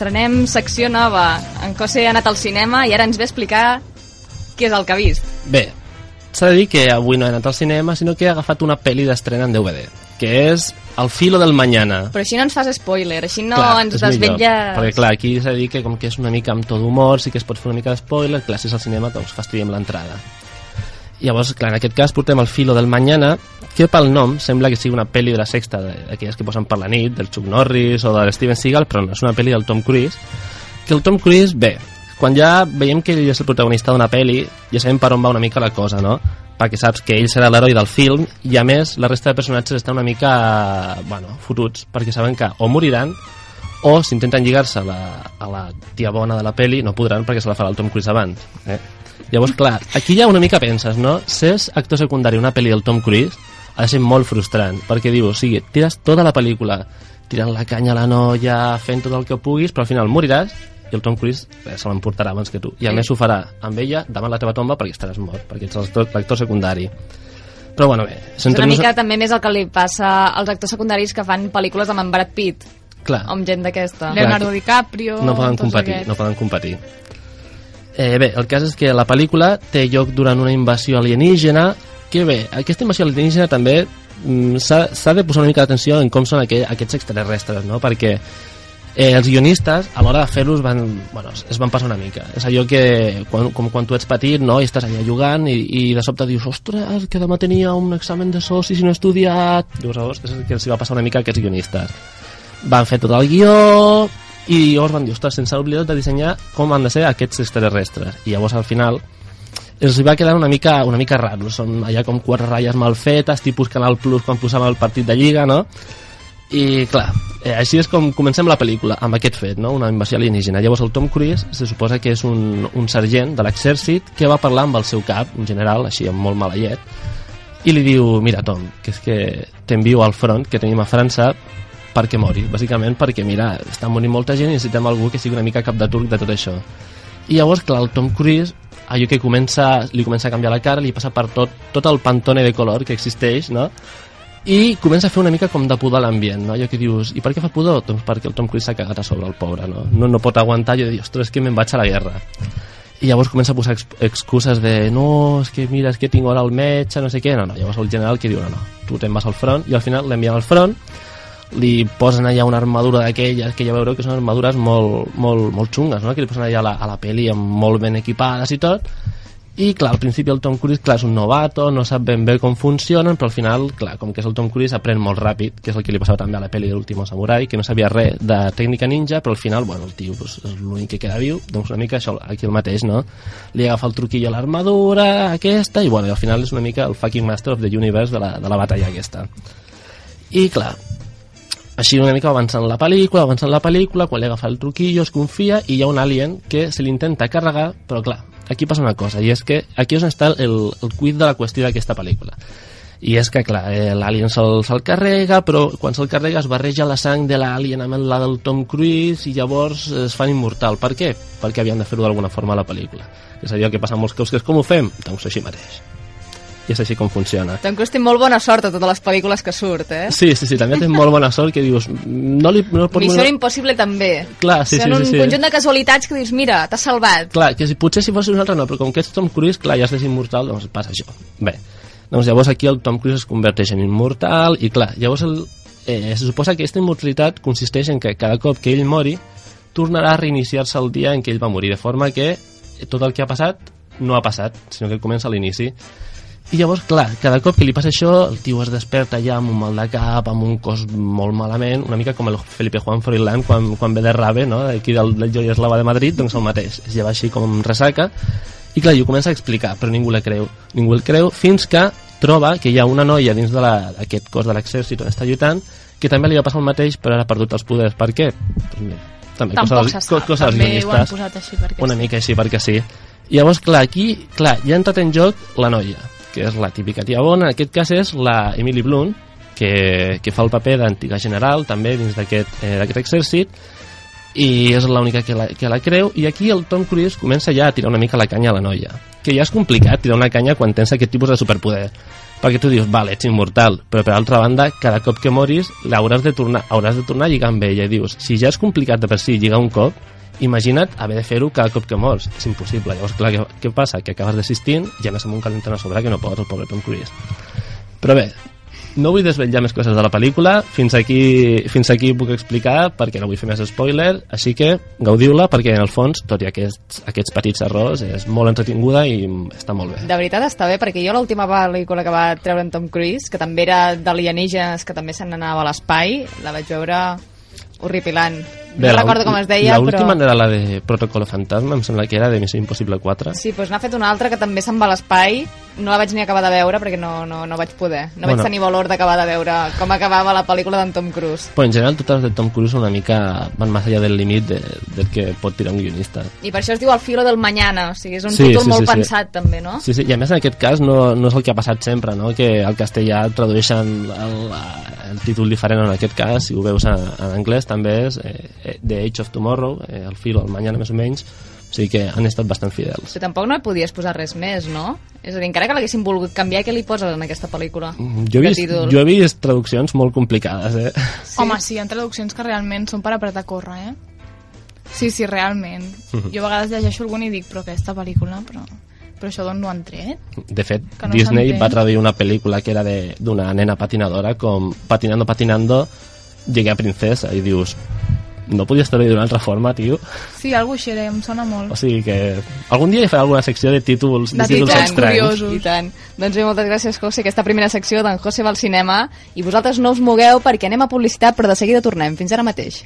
estrenem secció nova. En José ha anat al cinema i ara ens ve a explicar què és el que ha vist. Bé, s'ha de dir que avui no he anat al cinema, sinó que he agafat una pel·li d'estrena en DVD, que és El filo del mañana. Però així no ens fas spoiler, així no clar, ens desvetlles... Perquè clar, aquí s'ha de dir que com que és una mica amb tot humor, sí que es pot fer una mica d'espoiler, clar, si és al cinema, doncs fastidiem l'entrada. Llavors, clar, en aquest cas portem el filo del mañana, que pel nom sembla que sigui una pel·li de la sexta, d'aquelles que posen per la nit, del Chuck Norris o de Steven Seagal, però no, és una pel·li del Tom Cruise, que el Tom Cruise, bé, quan ja veiem que ell és el protagonista d'una pel·li, ja sabem per on va una mica la cosa, no? Perquè saps que ell serà l'heroi del film i a més la resta de personatges estan una mica, bueno, fotuts, perquè saben que o moriran o si intenten lligar-se a, a la tia bona de la peli no podran perquè se la farà el Tom Cruise abans eh? Llavors clar, aquí ja una mica penses no? ser actor secundari a una pel·li del Tom Cruise ha de ser molt frustrant perquè diu, o sigui, tires tota la pel·lícula tirant la canya a la noia fent tot el que puguis, però al final moriràs i el Tom Cruise eh, se l'emportarà abans que tu i a més ho farà amb ella davant la teva tomba perquè estaràs mort, perquè ets l'actor- secundari però bueno, bé És una mica també més el que li passa als actors secundaris que fan pel·lícules amb en Brad Pitt, clar, amb gent d'aquesta. Leonardo DiCaprio... no poden competir, aquests. no poden competir. Eh, bé, el cas és que la pel·lícula té lloc durant una invasió alienígena que bé, aquesta invasió alienígena també mm, s'ha de posar una mica d'atenció en com són aqu aquests extraterrestres, no? perquè eh, els guionistes a l'hora de fer-los van, bueno, es van passar una mica és allò que quan, com quan tu ets petit no? i estàs allà jugant i, i de sobte dius ostres, que demà tenia un examen de socis i no he estudiat llavors és el que els va passar una mica a aquests guionistes van fer tot el guió i llavors van dir, ostres, sense oblidar de dissenyar com han de ser aquests extraterrestres i llavors al final els va quedar una mica, una mica raro són allà com quatre ratlles mal fetes tipus Canal Plus quan posàvem el partit de Lliga no? i clar, eh, així és com comencem la pel·lícula, amb aquest fet, no? una invasió alienígena. Llavors el Tom Cruise se suposa que és un, un sergent de l'exèrcit que va parlar amb el seu cap, un general, així amb molt mala llet, i li diu, mira Tom, que és que t'envio al front que tenim a França perquè mori, bàsicament perquè mira, està morint molta gent i necessitem algú que sigui una mica cap de turc de tot això. I llavors, clar, el Tom Cruise allò que comença, li comença a canviar la cara, li passa per tot, tot el pantone de color que existeix, no? i comença a fer una mica com de pudor l'ambient, no? allò que dius, i per què fa pudor? Doncs perquè el Tom Cruise s'ha cagat a sobre el pobre, no? No, no pot aguantar de dir, ostres, que me'n vaig a la guerra. I llavors comença a posar ex excuses de no, és que mira, és que tinc hora al metge, no sé què, no, no, llavors el general que diu, no, no, tu te'n vas al front, i al final l'envien al front, li posen allà una armadura d'aquelles que ja veureu que són armadures molt, molt, molt xungues, no? que li posen allà a la, a la peli amb molt ben equipades i tot, i clar, al principi el Tom Cruise clar, és un novato, no sap ben bé com funcionen però al final, clar, com que és el Tom Cruise aprèn molt ràpid, que és el que li passava també a la pel·li de l'último samurai, que no sabia res de tècnica ninja, però al final, bueno, el tio pues, és l'únic que queda viu, doncs una mica això, aquí el mateix, no? Li agafa el truquillo a l'armadura aquesta, i bueno, i al final és una mica el fucking master of the universe de la, de la batalla aquesta. I clar, així una mica va avançant la pel·lícula, va avançant la pel·lícula, quan li agafa el truquillo es confia i hi ha un alien que se l'intenta carregar, però clar, aquí passa una cosa, i és que aquí és on està el, el cuid de la qüestió d'aquesta pel·lícula. I és que, clar, eh, l'alien se'l se carrega, però quan se'l carrega es barreja la sang de l'alien amb la del Tom Cruise i llavors es fan immortal. Per què? Perquè havien de fer-ho d'alguna forma a la pel·lícula. És allò que passa molts cops, que és com ho fem? Doncs així mateix. I és així com funciona. Tom Cruise té molt bona sort a totes les pel·lícules que surt, eh? Sí, sí, sí, també té molt bona sort que dius... No li, no pot Missió Impossible també. Clar, sí, Són sí, un sí, sí. conjunt de casualitats que dius, mira, t'has salvat. Clar, que si potser si fos un altre no, però com que ets Tom Cruise, clar, ja és immortal, doncs passa això. Bé, doncs llavors aquí el Tom Cruise es converteix en immortal i clar, llavors el, eh, se suposa que aquesta immortalitat consisteix en que cada cop que ell mori tornarà a reiniciar-se el dia en què ell va morir, de forma que tot el que ha passat no ha passat, sinó que comença a l'inici. I llavors, clar, cada cop que li passa això, el tio es desperta ja amb un mal de cap, amb un cos molt malament, una mica com el Felipe Juan Froilán quan, quan ve de Rave, no? d'aquí del, del Joy Eslava de Madrid, doncs el mateix. Es lleva així com ressaca, i clar, i ho comença a explicar, però ningú la creu. Ningú el creu fins que troba que hi ha una noia dins d'aquest cos de l'exèrcit on està lluitant que també li va passar el mateix però ara ha perdut els poders. Per què? Pues mira, també Tampoc cosa, se sap, cosa també ho han posat així perquè Una sí. mica així perquè sí. I llavors, clar, aquí clar, ja ha entrat en joc la noia, que és la típica tia bona, en aquest cas és la Emily Blunt, que, que fa el paper d'antiga general també dins d'aquest eh, exèrcit i és l'única que, la, que la creu i aquí el Tom Cruise comença ja a tirar una mica la canya a la noia que ja és complicat tirar una canya quan tens aquest tipus de superpoder perquè tu dius, vale, ets immortal, però per altra banda, cada cop que moris l'hauràs de tornar, hauràs de tornar a lligar amb ella. I dius, si ja és complicat de per si lligar un cop, imagina't haver de fer-ho cada cop que mors. És impossible. Llavors, clar, què, què passa? Que acabes desistint i a més amb un calenten a sobre que no pots, el pobre Tom Cruise. Però bé, no vull desvetllar més coses de la pel·lícula, fins aquí, fins aquí puc explicar perquè no vull fer més spoiler, així que gaudiu-la perquè en el fons, tot i aquests, aquests petits errors, és molt entretinguda i està molt bé. De veritat està bé, perquè jo l'última pel·lícula que va treure en Tom Cruise, que també era d'alienígenes, que també se n'anava a l'espai, la vaig veure horripilant. No Bé, la- recordo com es deia, L'última però... no era la de Protocolo Fantasma, em sembla que era de Missió Impossible 4. Sí, doncs n'ha fet una altra que també se'n va a l'espai. No la vaig ni acabar de veure perquè no, no, no vaig poder. No Bueno. vaig tenir valor d'acabar de veure com acabava la pel·lícula d'en Tom Cruise. Però en general totes les de Tom Cruise una mica van més allà del límit de, del que pot tirar un guionista. I per això es diu El filo del mañana, o sigui, és un Sí, títol sí, molt sí, sí. pensat també, no? Sí, sí, i a més en aquest cas no, no és el que ha passat sempre, no? que al castellà tradueixen el, el títol diferent en aquest cas, si ho veus en, en anglès també és eh, eh, The Age of Tomorrow, eh, el filo, el mañana més o menys, o sigui que han estat bastant fidels. Però tampoc no hi podies posar res més, no? És a dir, encara que l'haguessin volgut canviar, què li poses en aquesta pel·lícula? Mm, Jo he, De vist, títol. jo he vist traduccions molt complicades, eh? Sí. Home, sí, hi ha traduccions que realment són per apretar a córrer, eh? Sí, sí, realment. Mhm. Jo a vegades llegeixo algun i dic, però aquesta pel·lícula, però, però això d'on no han tret? De fet, Que no Disney va traduir una pel·lícula que era de- d'una nena patinadora com Patinando, patinando, llegué a princesa i dius, no podies traduir d'una altra forma, tio? Sí, algú així, era, em sona molt. O sigui que algun dia hi faré alguna secció de títols, de De títols títols estranys. curiosos. I tant. Doncs bé, moltes gràcies, José, aquesta primera secció d'en José va al cinema. I vosaltres no us mogueu perquè anem a publicitat, però de seguida tornem. Fins ara mateix.